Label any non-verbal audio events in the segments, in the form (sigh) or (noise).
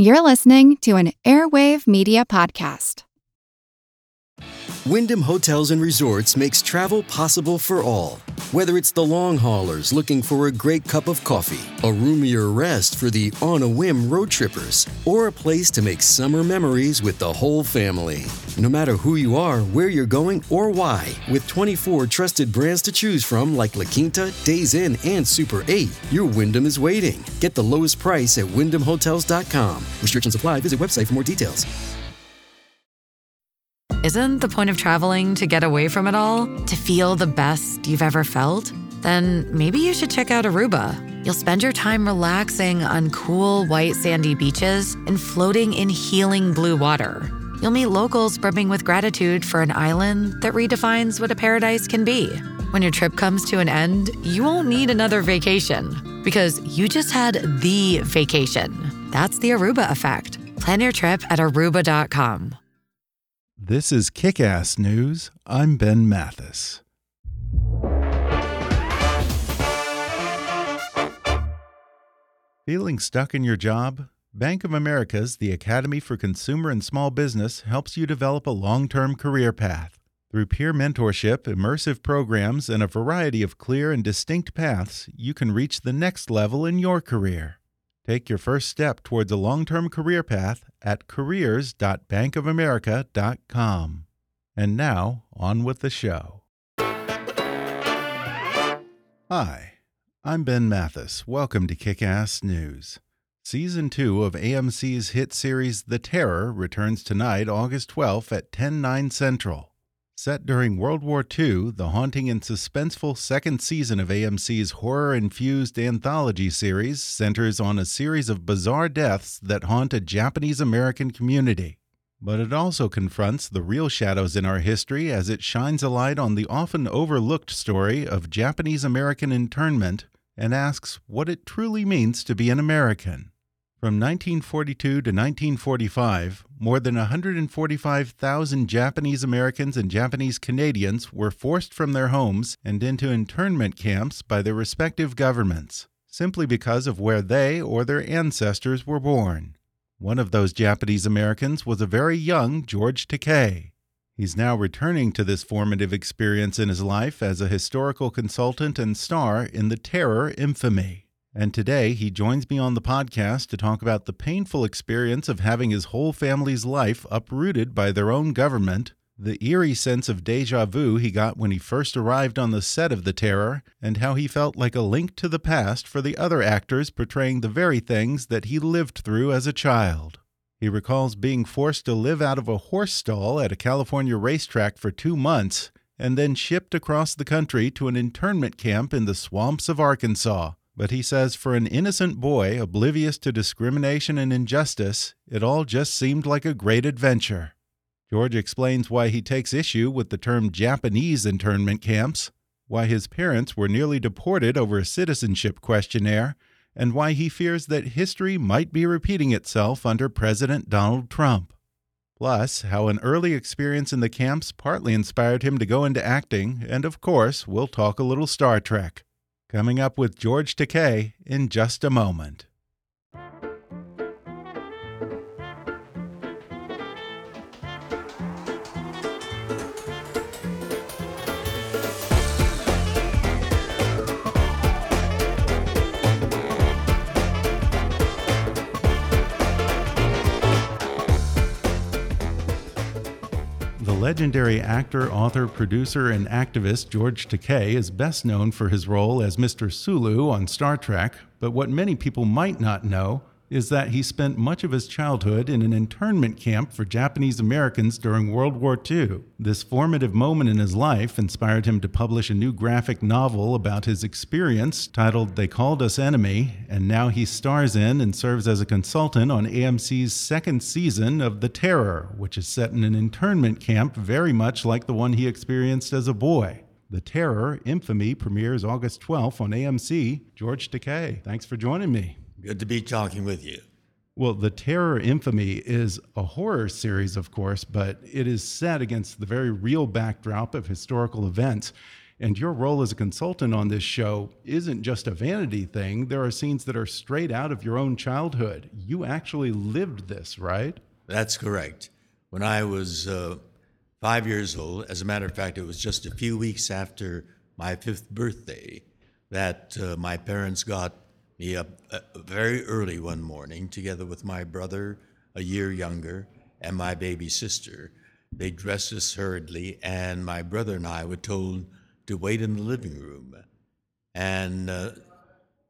You're listening to an Airwave Media Podcast. Wyndham Hotels and Resorts makes travel possible for all. Whether it's the long haulers looking for a great cup of coffee, a roomier rest for the on a whim road trippers, or a place to make summer memories with the whole family. No matter who you are, where you're going, or why, with 24 trusted brands to choose from like La Quinta, Days Inn, and Super 8, your Wyndham is waiting. Get the lowest price at wyndhamhotels.com. Restrictions apply. Visit website for more details. Isn't the point of traveling to get away from it all? To feel the best you've ever felt? Then maybe you should check out Aruba. You'll spend your time relaxing on cool, white, sandy beaches and floating in healing blue water. You'll meet locals brimming with gratitude for an island that redefines what a paradise can be. When your trip comes to an end, you won't need another vacation because you just had the vacation. That's the Aruba effect. Plan your trip at aruba.com. This is Kick Ass News. I'm Ben Mathis. Feeling stuck in your job? Bank of America's The Academy for Consumer and Small Business helps you develop a long term career path. Through peer mentorship, immersive programs, and a variety of clear and distinct paths, you can reach the next level in your career. Take your first step towards a long term career path at careers.bankofamerica.com. And now, on with the show. Hi, I'm Ben Mathis. Welcome to Kick Ass News. Season 2 of AMC's hit series The Terror returns tonight, August 12th at 10, 9 Central. Set during World War II, the haunting and suspenseful second season of AMC's horror infused anthology series centers on a series of bizarre deaths that haunt a Japanese American community. But it also confronts the real shadows in our history as it shines a light on the often overlooked story of Japanese American internment and asks what it truly means to be an American. From 1942 to 1945, more than 145,000 Japanese Americans and Japanese Canadians were forced from their homes and into internment camps by their respective governments, simply because of where they or their ancestors were born. One of those Japanese Americans was a very young George Takei. He's now returning to this formative experience in his life as a historical consultant and star in The Terror Infamy. And today he joins me on the podcast to talk about the painful experience of having his whole family's life uprooted by their own government, the eerie sense of deja vu he got when he first arrived on the set of The Terror, and how he felt like a link to the past for the other actors portraying the very things that he lived through as a child. He recalls being forced to live out of a horse stall at a California racetrack for two months and then shipped across the country to an internment camp in the swamps of Arkansas but he says for an innocent boy oblivious to discrimination and injustice, it all just seemed like a great adventure. George explains why he takes issue with the term Japanese internment camps, why his parents were nearly deported over a citizenship questionnaire, and why he fears that history might be repeating itself under President Donald Trump. Plus, how an early experience in the camps partly inspired him to go into acting, and of course, we'll talk a little Star Trek. Coming up with George Takei in just a moment. Legendary actor, author, producer, and activist George Takei is best known for his role as Mr. Sulu on Star Trek, but what many people might not know is that he spent much of his childhood in an internment camp for Japanese Americans during World War II. This formative moment in his life inspired him to publish a new graphic novel about his experience titled They Called Us Enemy, and now he stars in and serves as a consultant on AMC's second season of The Terror, which is set in an internment camp very much like the one he experienced as a boy. The Terror Infamy premieres August 12th on AMC. George Takei, thanks for joining me. Good to be talking with you. Well, The Terror Infamy is a horror series, of course, but it is set against the very real backdrop of historical events. And your role as a consultant on this show isn't just a vanity thing. There are scenes that are straight out of your own childhood. You actually lived this, right? That's correct. When I was uh, five years old, as a matter of fact, it was just a few weeks after my fifth birthday that uh, my parents got me up uh, very early one morning, together with my brother, a year younger, and my baby sister. They dressed us hurriedly, and my brother and I were told to wait in the living room. And uh,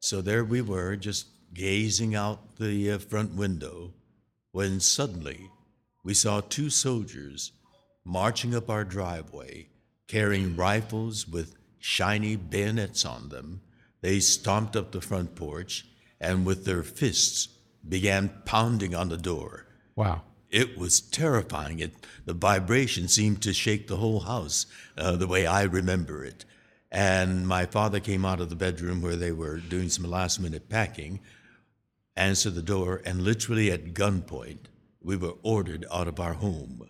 so there we were, just gazing out the uh, front window, when suddenly we saw two soldiers marching up our driveway, carrying rifles with shiny bayonets on them. They stomped up the front porch and with their fists began pounding on the door. Wow. It was terrifying. It, the vibration seemed to shake the whole house uh, the way I remember it. And my father came out of the bedroom where they were doing some last minute packing, answered the door, and literally at gunpoint, we were ordered out of our home.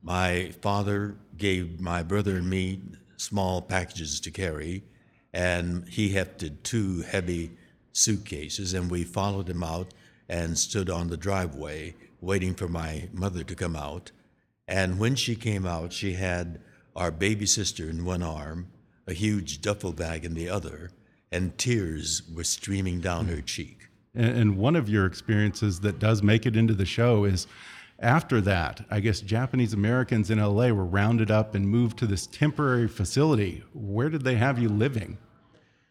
My father gave my brother and me small packages to carry, and he hefted two heavy suitcases, and we followed him out and stood on the driveway waiting for my mother to come out. And when she came out, she had our baby sister in one arm, a huge duffel bag in the other, and tears were streaming down her hmm. cheek. And one of your experiences that does make it into the show is after that, I guess Japanese Americans in LA were rounded up and moved to this temporary facility. Where did they have you living?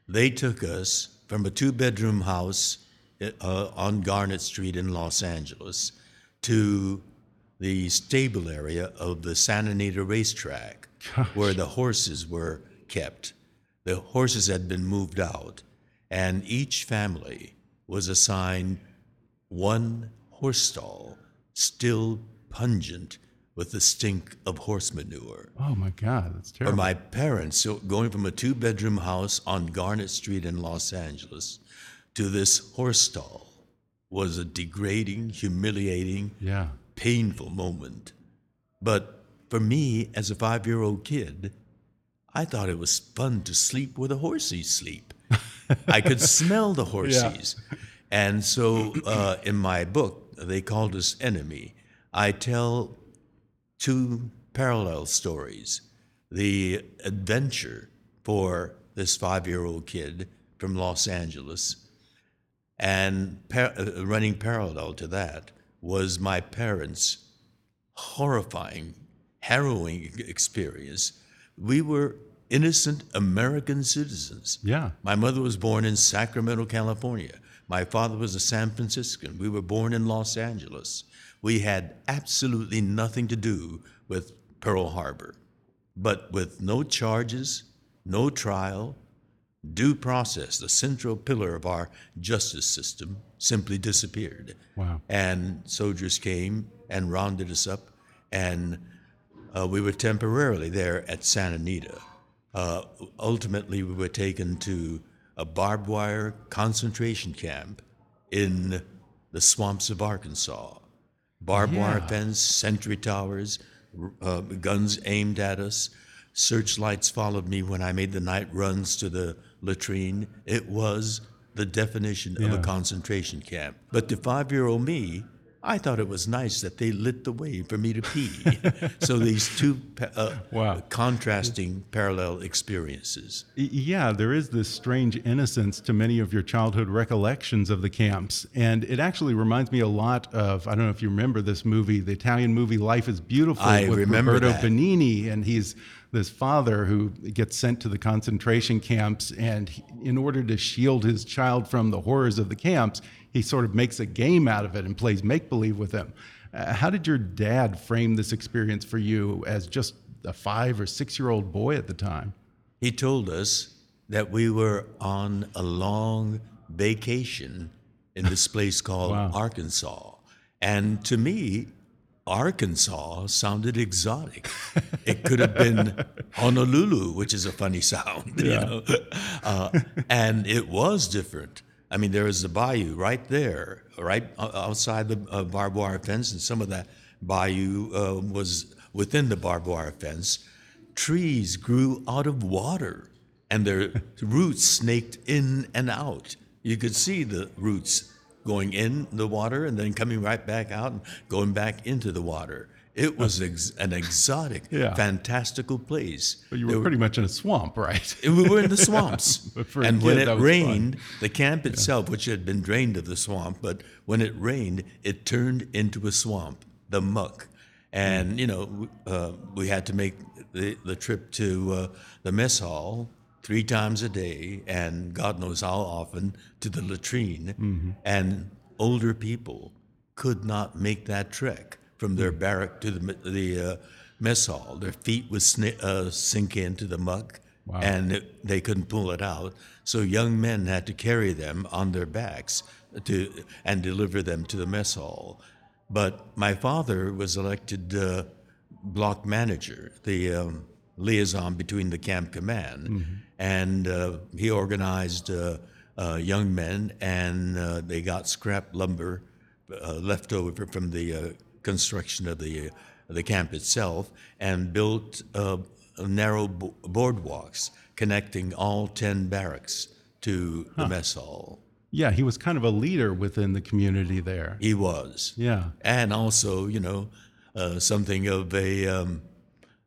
They took us from a two bedroom house uh, on Garnet Street in Los Angeles to the stable area of the Santa Anita racetrack Gosh. where the horses were kept. The horses had been moved out, and each family was assigned one horse stall, still pungent with the stink of horse manure. Oh my God, that's terrible. For my parents, so going from a two bedroom house on Garnet Street in Los Angeles to this horse stall was a degrading, humiliating, yeah. painful moment. But for me, as a five year old kid, I thought it was fun to sleep where the horses sleep. (laughs) I could smell the horses. Yeah. And so uh, in my book, they called us enemy. I tell two parallel stories the adventure for this five year old kid from Los Angeles and par- uh, running parallel to that was my parents' horrifying, harrowing experience. We were innocent American citizens. Yeah. My mother was born in Sacramento, California. My father was a San Franciscan. We were born in Los Angeles. We had absolutely nothing to do with Pearl Harbor, but with no charges, no trial, due process, the central pillar of our justice system, simply disappeared. Wow. And soldiers came and rounded us up, and uh, we were temporarily there at Santa Anita. Uh, ultimately, we were taken to a barbed wire concentration camp in the swamps of Arkansas. Barbed yeah. wire fence, sentry towers, uh, guns aimed at us. Searchlights followed me when I made the night runs to the latrine. It was the definition yeah. of a concentration camp. But to five year old me, I thought it was nice that they lit the way for me to pee. (laughs) so these two uh, wow. contrasting parallel experiences. Yeah, there is this strange innocence to many of your childhood recollections of the camps. And it actually reminds me a lot of, I don't know if you remember this movie, the Italian movie Life is Beautiful I with remember Roberto that. Benigni. And he's this father who gets sent to the concentration camps, and he, in order to shield his child from the horrors of the camps, he sort of makes a game out of it and plays make believe with him. Uh, how did your dad frame this experience for you as just a five or six year old boy at the time? He told us that we were on a long vacation in this (laughs) place called wow. Arkansas. And to me, Arkansas sounded exotic. it could have been (laughs) Honolulu, which is a funny sound, (laughs) yeah. you know. Uh, and it was different. I mean, there is a bayou right there, right outside the uh, barbed wire fence, and some of that bayou uh, was within the barbed wire fence. trees grew out of water and their (laughs) roots snaked in and out. You could see the roots going in the water and then coming right back out and going back into the water. It was (laughs) ex- an exotic, Yeah. fantastical place. But you were pretty much in a swamp, right? (laughs) we were in the swamps. (laughs) And when it rained, the camp itself, which had been drained of the swamp, but when it rained, it turned into a swamp, the muck. And, you know, uh, we had to make the, the trip to uh, the mess hall three times a day, and God knows how often, to the latrine. And older people could not make that trek from their barrack to the, the uh, mess hall. Their feet would sni- uh, sink into the muck and it, they couldn't pull it out. So young men had to carry them on their backs to and deliver them to the mess hall. But my father was elected uh, block manager, the um, liaison between the camp command, and uh, he organized uh, uh, young men, and uh, they got scrap lumber uh, left over from the uh, construction of the uh, the camp itself, and built uh, narrow bo- boardwalks connecting all ten barracks to the mess hall. Yeah, he was kind of a leader within the community there. He was, Yeah. and also, you know, uh, something of a um,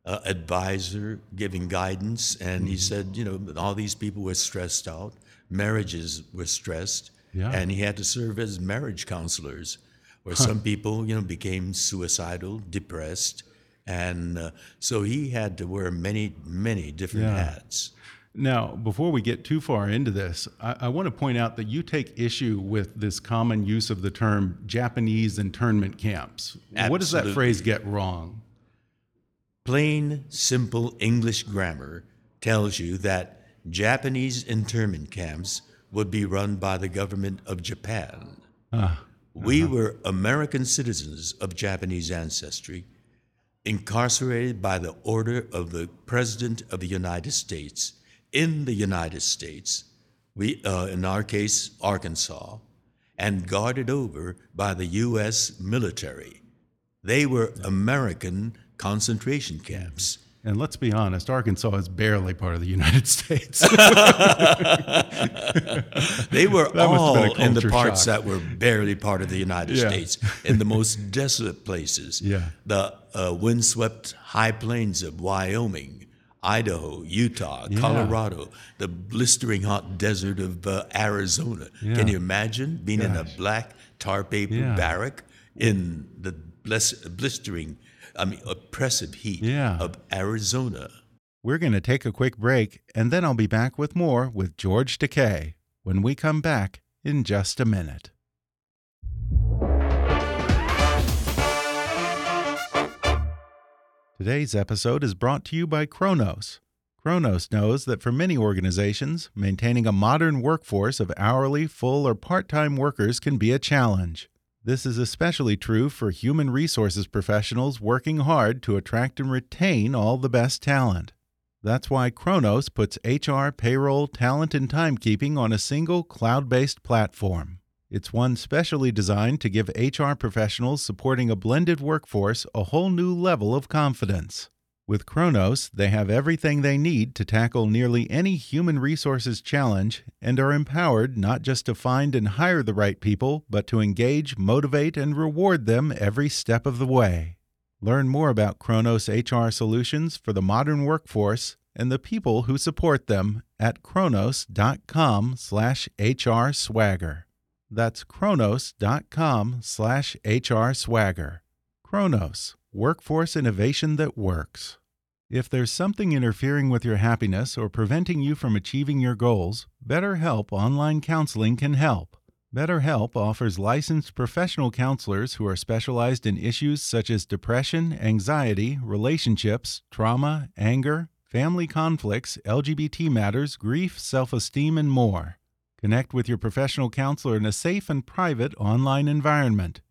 uh, advisor giving guidance. And he said, you know, all these people were stressed out, marriages were stressed, Yeah. and he had to serve as marriage counselors, where some people, you know, became suicidal, depressed, and uh, so he had to wear many, many different Yeah. hats. Now, before we get too far into this, I, I want to point out that you take issue with this common use of the term Japanese internment camps. What does that phrase get wrong? Plain, simple English grammar tells you that Japanese internment camps would be run by the government of Japan. We were American citizens of Japanese ancestry, incarcerated by the order of the President of the United States in the United States, we, uh, in our case, Arkansas, and guarded over by the U.S. military. They were American concentration camps. And let's be honest, Arkansas is barely part of the United (laughs) States. (laughs) They were (laughs) That must have been a all in the parts shock. that were barely part of the United Yeah. States, in the most desolate places. Yeah. The uh, windswept high plains of Wyoming, Idaho, Utah, Colorado, the blistering hot desert of uh, Arizona. Yeah. Can you imagine being in a black tar paper Yeah. barrack in the bless- blistering, I mean, oppressive heat Yeah. of Arizona? We're going to take a quick break, and then I'll be back with more with George Takei when we come back in just a minute. Today's episode is brought to you by Kronos. Kronos knows that for many organizations, maintaining a modern workforce of hourly, full, or part time workers can be a challenge. This is especially true for human resources professionals working hard to attract and retain all the best talent. That's why Kronos puts HR, payroll, talent, and timekeeping on a single cloud based platform. It's one specially designed to give HR professionals supporting a blended workforce a whole new level of confidence. With Kronos, they have everything they need to tackle nearly any human resources challenge and are empowered not just to find and hire the right people, but to engage, motivate, and reward them every step of the way. Learn more about Kronos HR solutions for the modern workforce and the people who support them at kronos.com/hrswagger. That's kronos.com/hrswagger. Kronos, workforce innovation that works. If there's something interfering with your happiness or preventing you from achieving your goals, BetterHelp Online Counseling can help. BetterHelp offers licensed professional counselors who are specialized in issues such as depression, anxiety, relationships, trauma, anger, family conflicts, LGBT matters, grief, self esteem, and more. Connect with your professional counselor in a safe and private online environment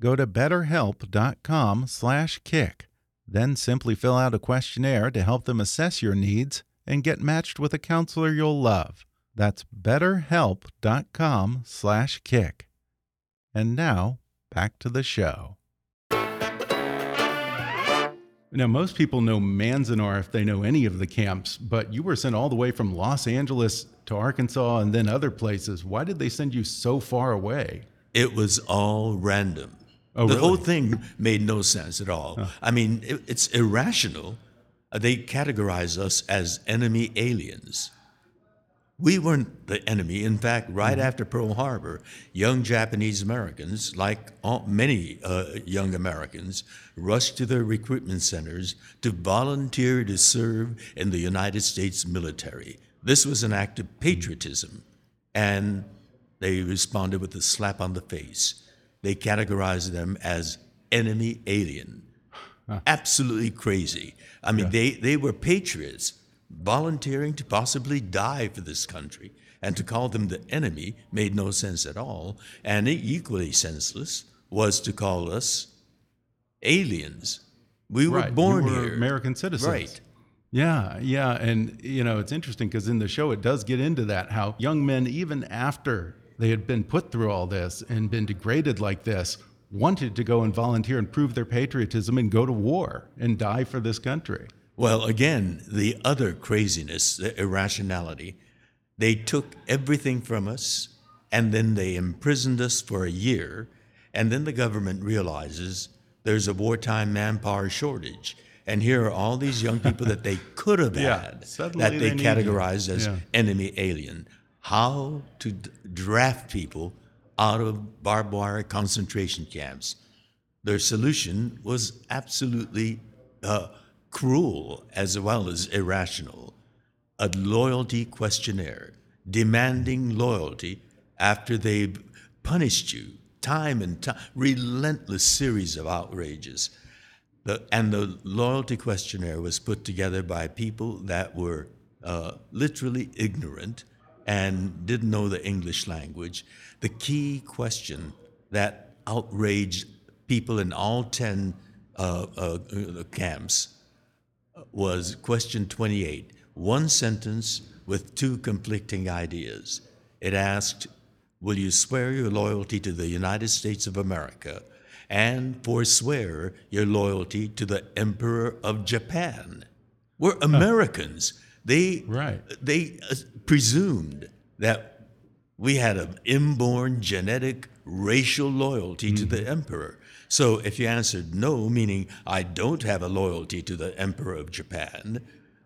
Go to betterhelp.com/kick. Then simply fill out a questionnaire to help them assess your needs and get matched with a counselor you'll love. That's betterhelp.com/kick. And now, back to the show. Now, most people know Manzanar if they know any of the camps, but you were sent all the way from Los Angeles to Arkansas and then other places. Why did they send you so far away? It was all random. Oh, the really? whole thing made no sense at all. I mean, it, it's irrational. Uh, They categorize us as enemy aliens. We weren't the enemy. In fact, right Mm-hmm. after Pearl Harbor, young Japanese Americans, like many uh, young Americans, rushed to their recruitment centers to volunteer to serve in the United States military. This was an act of patriotism, and they responded with a slap on the face. They categorized them as enemy alien. Absolutely crazy. I mean, they, they were patriots volunteering to possibly die for this country. And to call them the enemy made no sense at all. And equally senseless was to call us aliens. We were Right, born you were here. American citizens. Right. Yeah, yeah, and you know it's interesting because in the show it does get into that how young men even after they had been put through all this and been degraded like this wanted to go and volunteer and prove their patriotism and go to war and die for this country. Well, again, the other craziness, the irrationality, they took everything from us and then they imprisoned us for a year. And then the government realizes there's a wartime manpower shortage. And here are all these young people that they could have (laughs) Yeah, had that they they categorized as Yeah. enemy alien. How to draft people out of barbed wire concentration camps their solution was absolutely uh, cruel as well as irrational. A loyalty questionnaire demanding loyalty after they've punished you time and time, relentless series of outrages. The, and the loyalty questionnaire was put together by people that were uh, literally ignorant and didn't know the English language. The key question that outraged people in all 10 uh, uh, uh, camps was question 28, one sentence with two conflicting ideas. It asked, Will you swear your loyalty to the United States of America and forswear your loyalty to the Emperor of Japan? We're Americans. They, Right. they uh, presumed that we had an inborn genetic racial loyalty to the emperor. So if you answered no, meaning I don't have a loyalty to the emperor of Japan,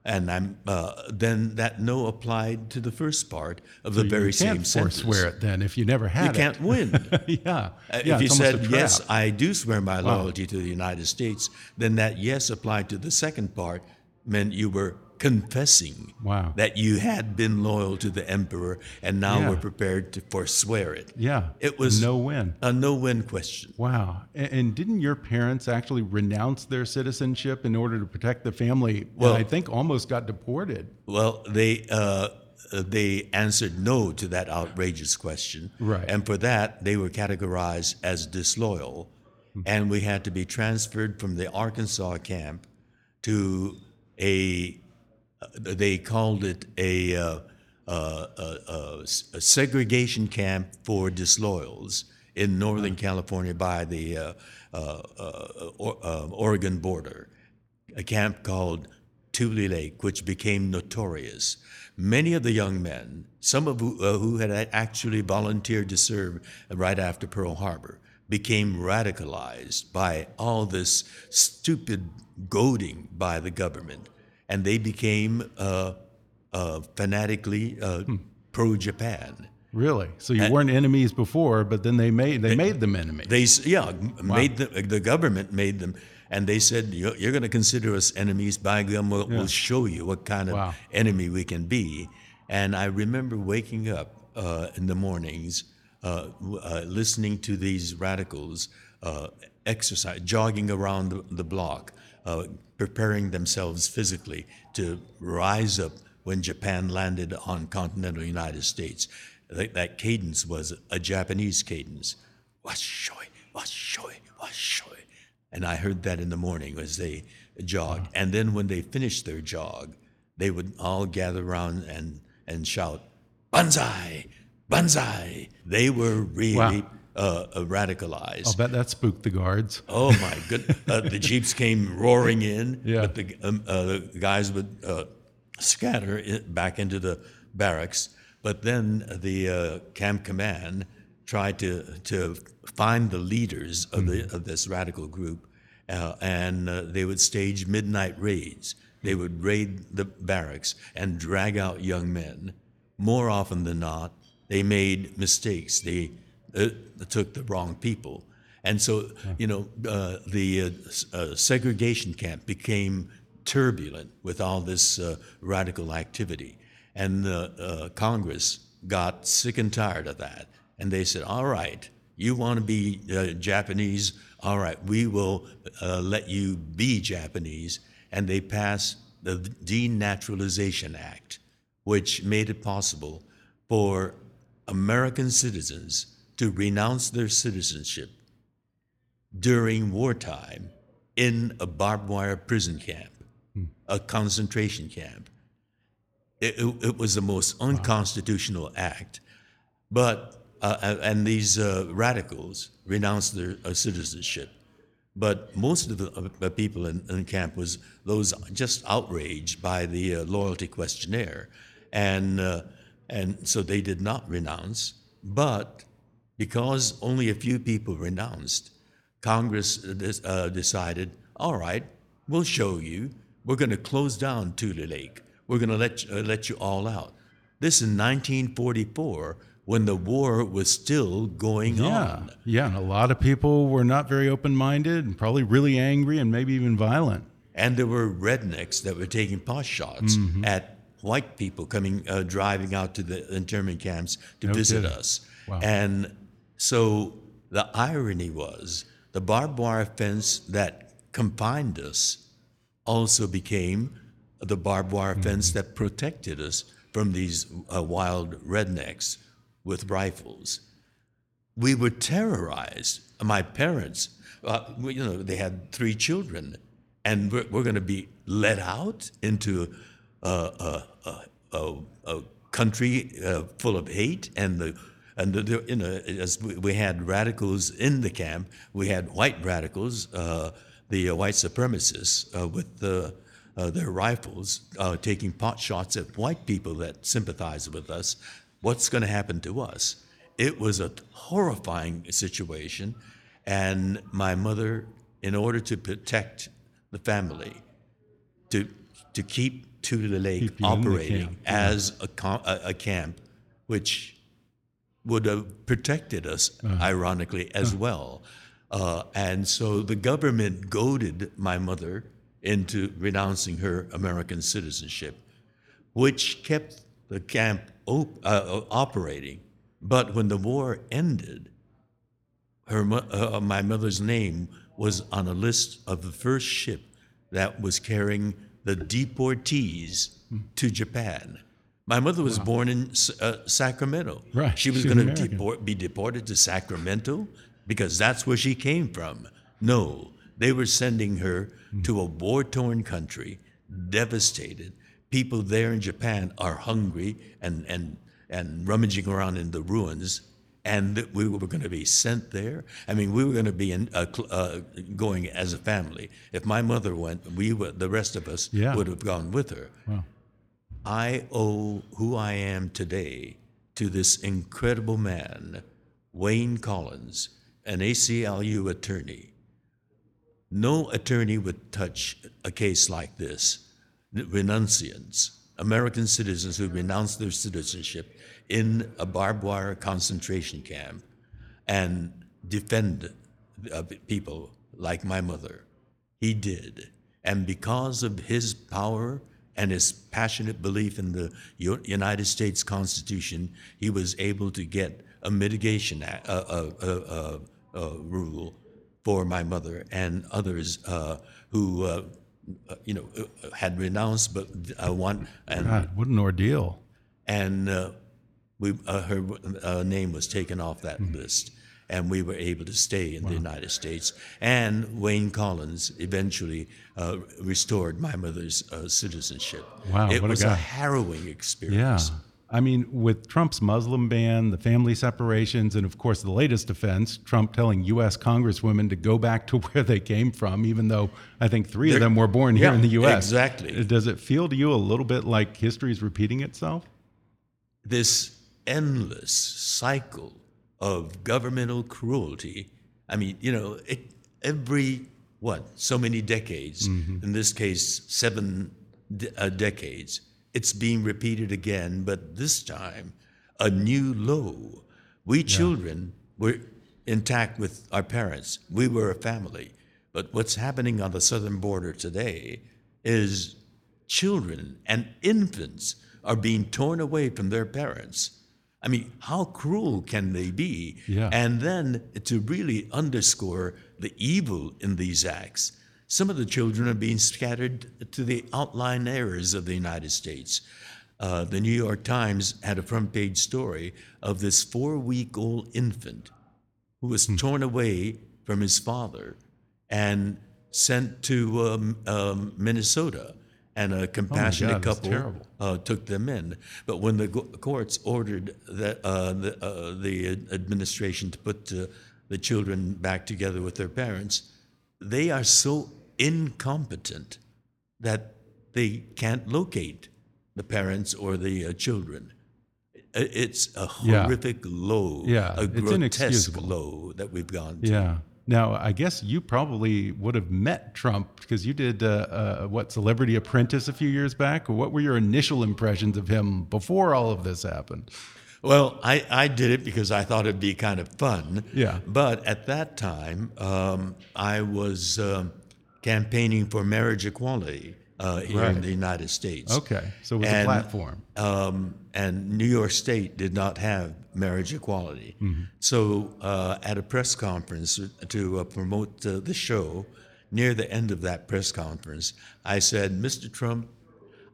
and I'm uh, then that no applied to the first part of the You very can't same sentence. forswear it then if you never had You it. can't win. (laughs) yeah. Uh, yeah, if you it's almost a said yes. I do swear my loyalty to the United States, then that yes applied to the second part meant you were confessing Wow. that you had been loyal to the emperor and now Yeah. were prepared to forswear it. yeah, It was no win. a no-win question. Wow. And, and didn't your parents actually renounce their citizenship in order to protect the family? Well- and I think almost got deported. Well, they uh, they answered no to that outrageous question, Right. And for that, they were categorized as disloyal, and we had to be transferred from the Arkansas camp to a. uh, They called it a, uh, uh, uh, uh, a segregation camp for disloyals in Northern California by the uh, uh, uh, or, uh, Oregon border. A camp called Tule Lake, which became notorious. Many of the young men, some of who, uh, who had actually volunteered to serve right after Pearl Harbor, became radicalized by all this stupid goading by the government, and they became uh, uh, fanatically uh, pro-Japan. Really? So you weren't enemies before, but then they made they made them enemies. They yeah m- made the the government made them, and they said you're, you're going to consider us enemies. By gum, we'll, we'll show you what kind of Wow. enemy we can be. And I remember waking up uh, in the mornings, uh, uh, listening to these radicals uh, exercise, jogging around the, the block, uh, preparing themselves physically to rise up when Japan landed on continental United States. That, that cadence was a Japanese cadence. Washoi, washoi, washoi. And I heard that in the morning as they jogged. And then when they finished their jog, they would all gather around and, and shout, Banzai, Banzai. They were really Wow. Uh, uh, radicalized. I'll bet that spooked the guards. Oh my good! Uh, the jeeps came roaring in, (laughs) Yeah. but the, um, uh, the guys would uh, scatter back into the barracks. But then the uh, camp command tried to to find the leaders of the of this radical group, uh, and uh, they would stage midnight raids. They would raid the barracks and drag out young men. More often than not, they made mistakes. They uh, took the wrong people. And so, you know, uh, the uh, uh, segregation camp became turbulent with all this uh, radical activity. And the uh, Congress got sick and tired of that. And they said, all right, you want to be uh, Japanese? All right, we will uh, let you be Japanese. And they passed the Denaturalization Act, which made it possible for American citizens to renounce their citizenship during wartime in a barbed wire prison camp, a concentration camp. It, it, it was the most unconstitutional act, but uh, and these uh, radicals renounced their uh, citizenship. But most of the uh, the people in, in camp was those just outraged by the uh, loyalty questionnaire, and uh, and so they did not renounce. But because only a few people renounced, Congress uh, uh, decided, all right, we'll show you. We're going to close down Tule Lake. We're going to let uh, let you all out. This in 1944, when the war was still going Yeah. on. Yeah. And a lot of people were not very open minded and probably really angry and maybe even violent. And there were rednecks that were taking pot shots at white people coming, uh, driving out to the internment camps to No visit kidding. us. Wow. And so the irony was the barbed wire fence that confined us also became the barbed wire fence that protected us from these uh, wild rednecks with rifles we were terrorized. My parents, uh, we- you know, they had three children, and we're, we're going to be let out into a, a, a, a, a country uh, full of hate and the. And the, the, you know, as we had radicals in the camp, we had white radicals, uh, the uh, white supremacists uh, with the, uh, their rifles, uh, taking pot shots at white people that sympathize with us. What's going to happen to us? It was a horrifying situation. And my mother, in order to protect the family, to, to keep Tule Lake Keep in the operating as a, a, a camp, which would have protected us, ironically, as well. Uh, and so the government goaded my mother into renouncing her American citizenship, which kept the camp op- uh, uh, operating. But when the war ended, her, uh, my mother's name was on a list of the first ship that was carrying the deportees to Japan. My mother was born in uh, Sacramento. Right, She was going to deport, be deported to Sacramento because that's where she came from. No, they were sending her to a war torn country, devastated. People there in Japan are hungry and, and, and rummaging around in the ruins. And that we were going to be sent there. I mean, we were going to be in, uh, uh, going as a family. If my mother went, we would, the rest of us Yeah. would have gone with her. Wow. I owe who I am today to this incredible man, Wayne Collins, an ACLU attorney. No attorney would touch a case like this. Renunciants, American citizens who renounced their citizenship in a barbed wire concentration camp and defend uh, people like my mother. He did. And because of his power and his passionate belief in the United States Constitution, he was able to get a mitigation a- uh, uh, uh, uh, rule for my mother and others uh, who, uh, you know, uh, had renounced but uh, want and God, what an ordeal. and uh, we uh, her uh, name was taken off that Hmm. list, and we were able to stay in the United States. And Wayne Collins eventually uh, restored my mother's uh, citizenship. Wow, it what a was guy. harrowing Yeah. experience. I mean, with Trump's Muslim ban, the family separations, and of course the latest offense, Trump telling U.S. congresswomen to go back to (laughs) where they came from, even though I think 3 of They're- them were born here yeah, in the U.S. exactly. Does it feel to you a little bit like history is repeating itself? This endless cycle of governmental cruelty. I mean, you know, it, every what so many decades. In this case, seven de- uh, decades. It's being repeated again, but this time a new low. We children were intact with our parents. We were a family. But what's happening on the southern border today is children and infants are being torn away from their parents. I mean, how cruel can they be? Yeah. And then to really underscore the evil in these acts, some of the children are being scattered to the outlying areas of the United States. Uh, the New York Times had a front page story of this four week old infant who was torn away from his father and sent to um, um, Minnesota. And a compassionate God, couple uh, took them in. But when the go- courts ordered that, uh, the, uh, the administration to put uh, the children back together with their parents, they are so incompetent that they can't locate the parents or the uh, children. It's a Yeah. horrific low, Yeah, a it's grotesque low that we've gone to. Yeah. Now, I guess you probably would have met Trump because you did uh, uh, what Celebrity Apprentice a few years back. What were your initial impressions of him before all of this happened? Well, I, I did it because I thought it'd be kind of fun. Yeah. But at that time, um, I was um, campaigning for marriage equality uh, here Right. in the United States. Okay, so it was a platform. Um, and New York State did not have marriage equality. Mm-hmm. So uh, at a press conference to uh, promote uh, the show, near the end of that press conference, I said, Mr. Trump,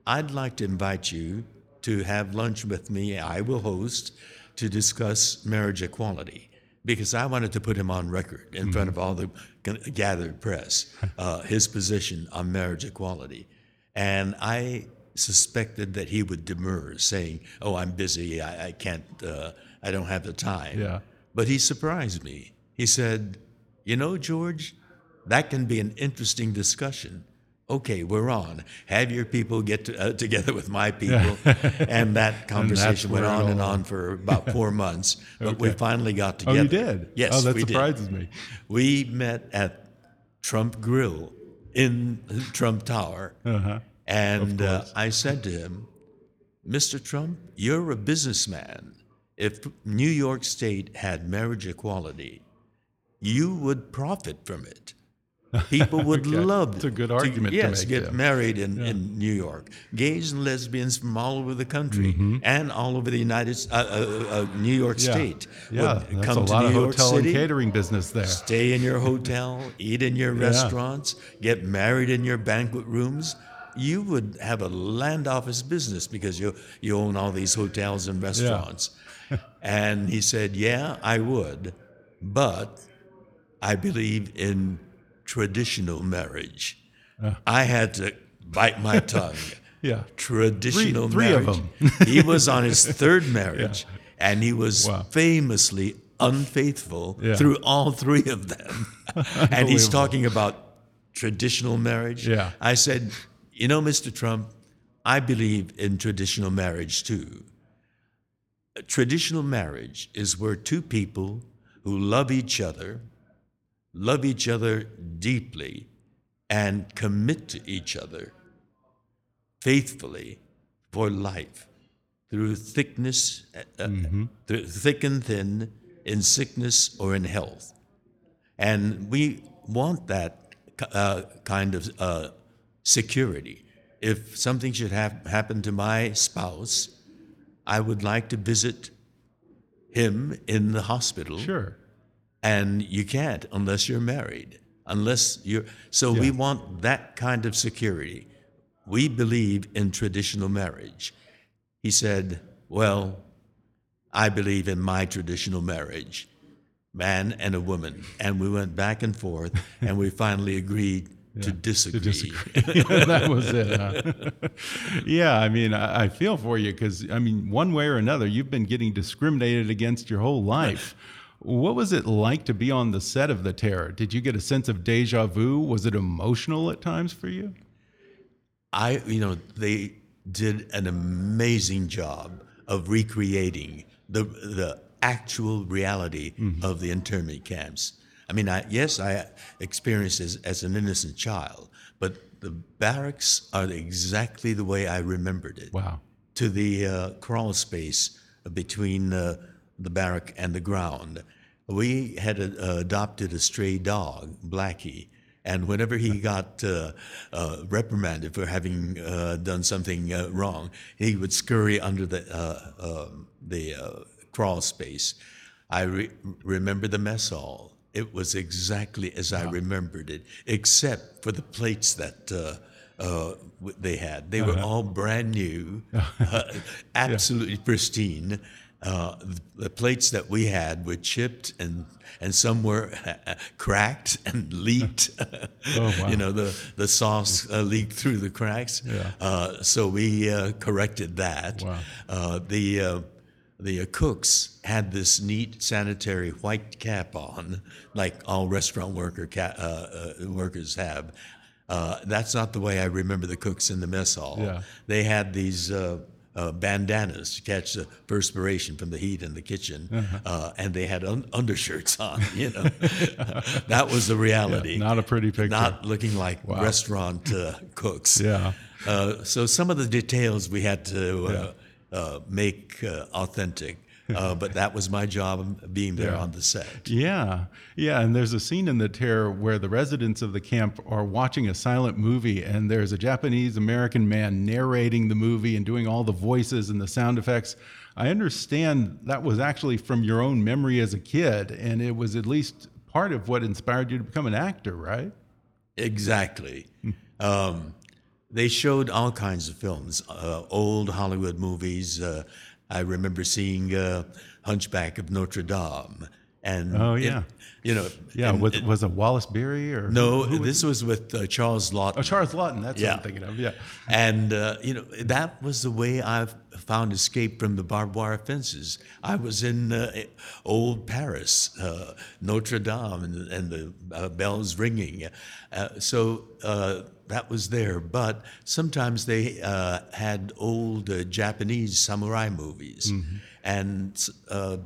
I'd like to invite you to have lunch with me. I will host to discuss marriage equality because I wanted to put him on record in front of all the gathered press, (laughs) uh, his position on marriage equality. And I suspected that he would demur, saying, Oh, I'm busy. I, I can't, uh, I don't have the time. Yeah. But he surprised me. He said, You know, George, that can be an interesting discussion. Okay, we're on. Have your people get to, uh, together with my people. (laughs) and that conversation went on and on for about four (laughs) months. But we finally got together. Oh, you did? Yes, Oh, that we did. surprises me. We met at Trump Grill in Trump Tower. Uh-huh. And uh, I said to him, Mr. Trump, you're a businessman. If New York State had marriage equality, you would profit from it. People would (laughs) Okay. love a good argument to yes, make, get yeah. married in, in New York. Gays and lesbians from all over the country and all over the United uh, uh, uh, New York. Yeah. State Yeah, would that's come a to lot New of York hotel City and catering business there. stay in your hotel, eat in your (laughs) restaurants, get married in your banquet rooms, you would have a land office business because you you own all these hotels and restaurants. (laughs) and he said, "Yeah, I would, but I believe in traditional marriage." I had to bite my (laughs) tongue. Yeah. Traditional Three- three of marriage. (laughs) he was on his third marriage, and he was Wow. famously unfaithful Yeah. through all three of them. and he's talking about traditional marriage. Yeah. I said, you know, Mr. Trump, I believe in traditional marriage too. Traditional marriage is where two people who love each other, love each other deeply, and commit to each other faithfully for life through thickness, uh, through thick and thin, in sickness or in health. And we want that uh, kind of uh, security. If something should hap- happen to my spouse, I would like to visit him in the hospital Sure. and you can't unless you're married. Unless you're so we want that kind of security. We believe in traditional marriage. He said, Well, I believe in my traditional marriage, man and a woman. And we went back and forth, and we finally agreed to disagree. to disagree. (laughs) (laughs) that was it. Huh? (laughs) yeah, I mean, I, I feel for you because, I mean, one way or another, you've been getting discriminated against your whole life. What was it like to be on the set of The Terror? Did you get a sense of deja vu? Was it emotional at times for you? I, you know, they did an amazing job of recreating the the actual reality mm-hmm. of the internment camps. I mean, I, yes, I experienced as, as an innocent child, but the barracks are exactly the way I remembered it. Wow. To the uh, crawl space between uh, the barrack and the ground. We had uh, adopted a stray dog, Blackie, and whenever he (laughs) got uh, uh, reprimanded for having uh, done something uh, wrong, he would scurry under the uh, um the uh, crawl space. I re- remember the mess hall. It was exactly as I remembered it, except for the plates that. Uh, uh, they had. They were all brand new, (laughs) uh, absolutely pristine. Uh, the, the plates that we had were chipped and and some were (laughs) cracked and (laughs) leaked. wow. you know, the the sauce uh, leaked through the cracks. Yeah. Uh, so we uh, corrected that. Wow. Uh, the uh, the cooks had this neat sanitary white cap on, like all restaurant worker ca- uh, uh, workers have. Uh, that's not the way I remember the cooks in the mess hall. Yeah. They had these uh, uh, bandanas to catch the perspiration from the heat in the kitchen, Uh-huh. uh, and they had un- undershirts on. You know, (laughs) that was the reality. not a pretty picture. Not looking like restaurant uh, cooks. Yeah. Uh, so some of the details we had to uh, uh, make uh, authentic, uh, (laughs) but that was my job being there on the set. Yeah, yeah, and there's a scene in the terror where the residents of the camp are watching a silent movie, and there's a Japanese American man narrating the movie and doing all the voices and the sound effects. I understand that was actually from your own memory as a kid, and it was at least part of what inspired you to become an actor, right? Exactly. Um, they showed all kinds of films, uh, old Hollywood movies. Uh, I remember seeing uh, Hunchback of Notre Dame, and Oh, it- yeah. you know, Yeah, and with, it- was it Wallace Beery or no, who was this was with uh, Charles Laughton. Oh, Charles Laughton. That's what I'm thinking of. Yeah. And, uh, you know, that was the way I found escape from the barbed wire fences. I was in uh, old Paris, uh, Notre Dame, and, and the uh, bells ringing. Uh, so uh, that was there. But sometimes they uh, had old uh, Japanese samurai movies. And uh,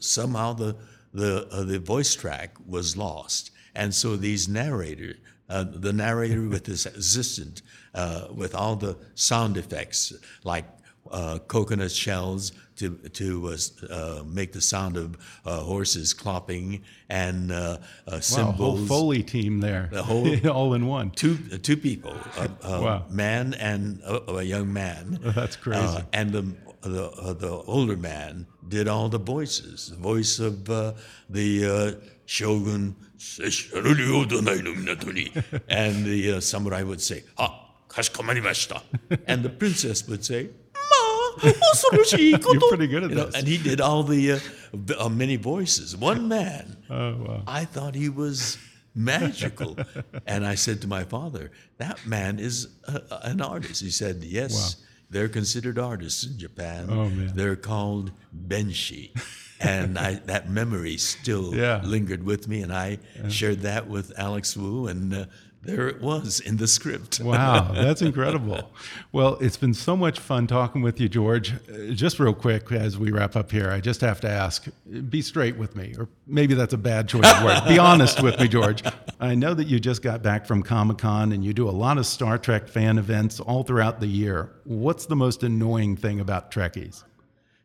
somehow the the uh, the voice track was lost, and so these narrator, uh, the narrator (laughs) with his assistant, uh, with all the sound effects like uh, coconut shells to to uh, uh, make the sound of uh, horses clopping and uh, uh, Wow, whole. Foley team there. The whole- (laughs) all in one. Two, uh, two people, a, a Wow. man and a, a young man. (laughs) That's crazy. Uh, and the the uh, the older man did all the voices. The voice of uh, the uh, shogun, (laughs) and the uh, samurai would say, "Ah, kashikomarimashita," (laughs) and the princess would say, "Ma, (laughs) You're pretty good at You know, this. and he did all the uh, uh, many voices. One man. Oh, wow. I thought he was magical. and I said to my father, that man is a, an artist. He said, yes, they're considered artists in Japan. Oh, man. They're called benshi. (laughs) and I, that memory still Yeah. lingered with me, and I shared that with Alex Woo, and uh, there it was in the script. Wow, that's incredible. Well, it's been so much fun talking with you, George. Uh, Just real quick as we wrap up here, I just have to ask be straight with me, or maybe that's a bad choice of word. Be honest with me, George. I know that you just got back from Comic Con and you do a lot of Star Trek fan events all throughout the year. What's the most annoying thing about Trekkies?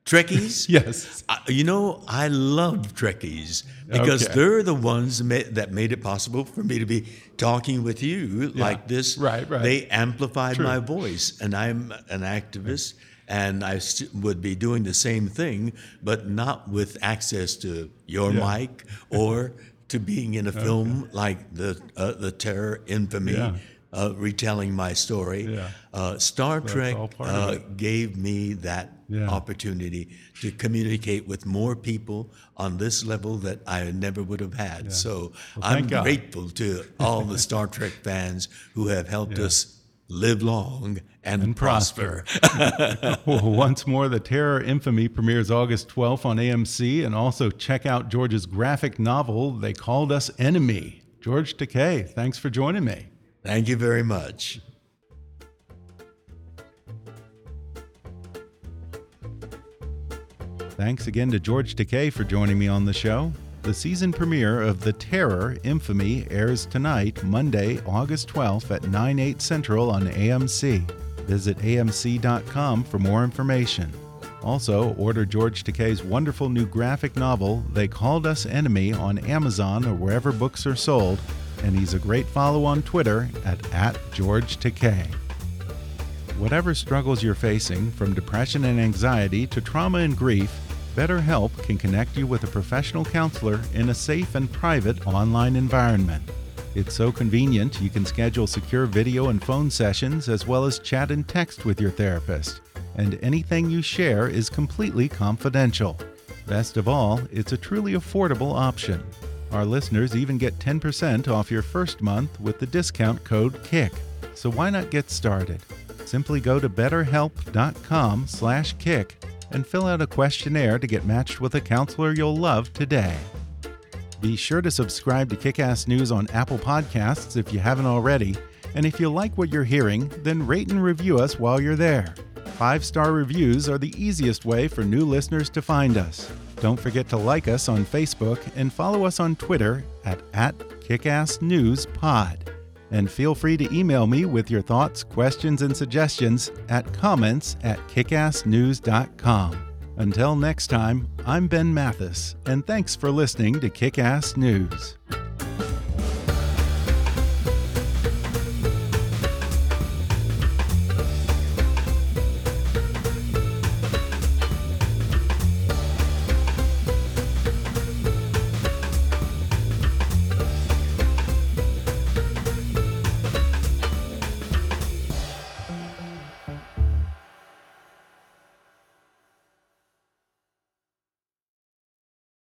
Trekkies? (laughs) Yes. I, you know, I love Trekkies because Okay. they're the ones that made, that made it possible for me to be talking with you like this. Right, right. They amplified True. my voice, and I'm an activist, and I st- would be doing the same thing, but not with access to your Yeah. mic or to being in a (laughs) film like the uh, the Terror Infamy, Yeah. Uh, retelling my story. Yeah. Uh, Star Trek part of uh, gave me that Yeah. opportunity to communicate with more people on this level that I never would have had. So I'm God. grateful to all the Star Trek fans who have helped us live long and, prosper. (laughs) Well, once more, The Terror Infamy premieres August 12th on AMC, and also check out George's graphic novel, They Called Us Enemy. George Takei, thanks for joining me. Thank you very much. Thanks again to George Takei for joining me on the show. The season premiere of The Terror Infamy airs tonight, Monday, August 12th at 9, 8 Central on AMC. Visit amc.com for more information. Also, order George Takei's wonderful new graphic novel, They Called Us Enemy, on Amazon or wherever books are sold, and he's a great follow on Twitter at, at George Takei. Whatever struggles you're facing, from depression and anxiety to trauma and grief, BetterHelp can connect you with a professional counselor in a safe and private online environment. It's so convenient you can schedule secure video and phone sessions as well as chat and text with your therapist. And anything you share is completely confidential. Best of all, it's a truly affordable option. Our listeners even get 10% off your first month with the discount code KICK. So why not get started? Simply go to betterhelp.com/kick and fill out a questionnaire to get matched with a counselor you'll love today. Be sure to subscribe to Kickass News on Apple Podcasts if you haven't already, and if you like what you're hearing, then rate and review us while you're there. Five-star reviews are the easiest way for new listeners to find us. Don't forget to like us on Facebook and follow us on Twitter at, at KickassNewsPod. And feel free to email me with your thoughts, questions, and suggestions at comments at kickassnews.com. Until next time, I'm Ben Mathis, and thanks for listening to Kickass News.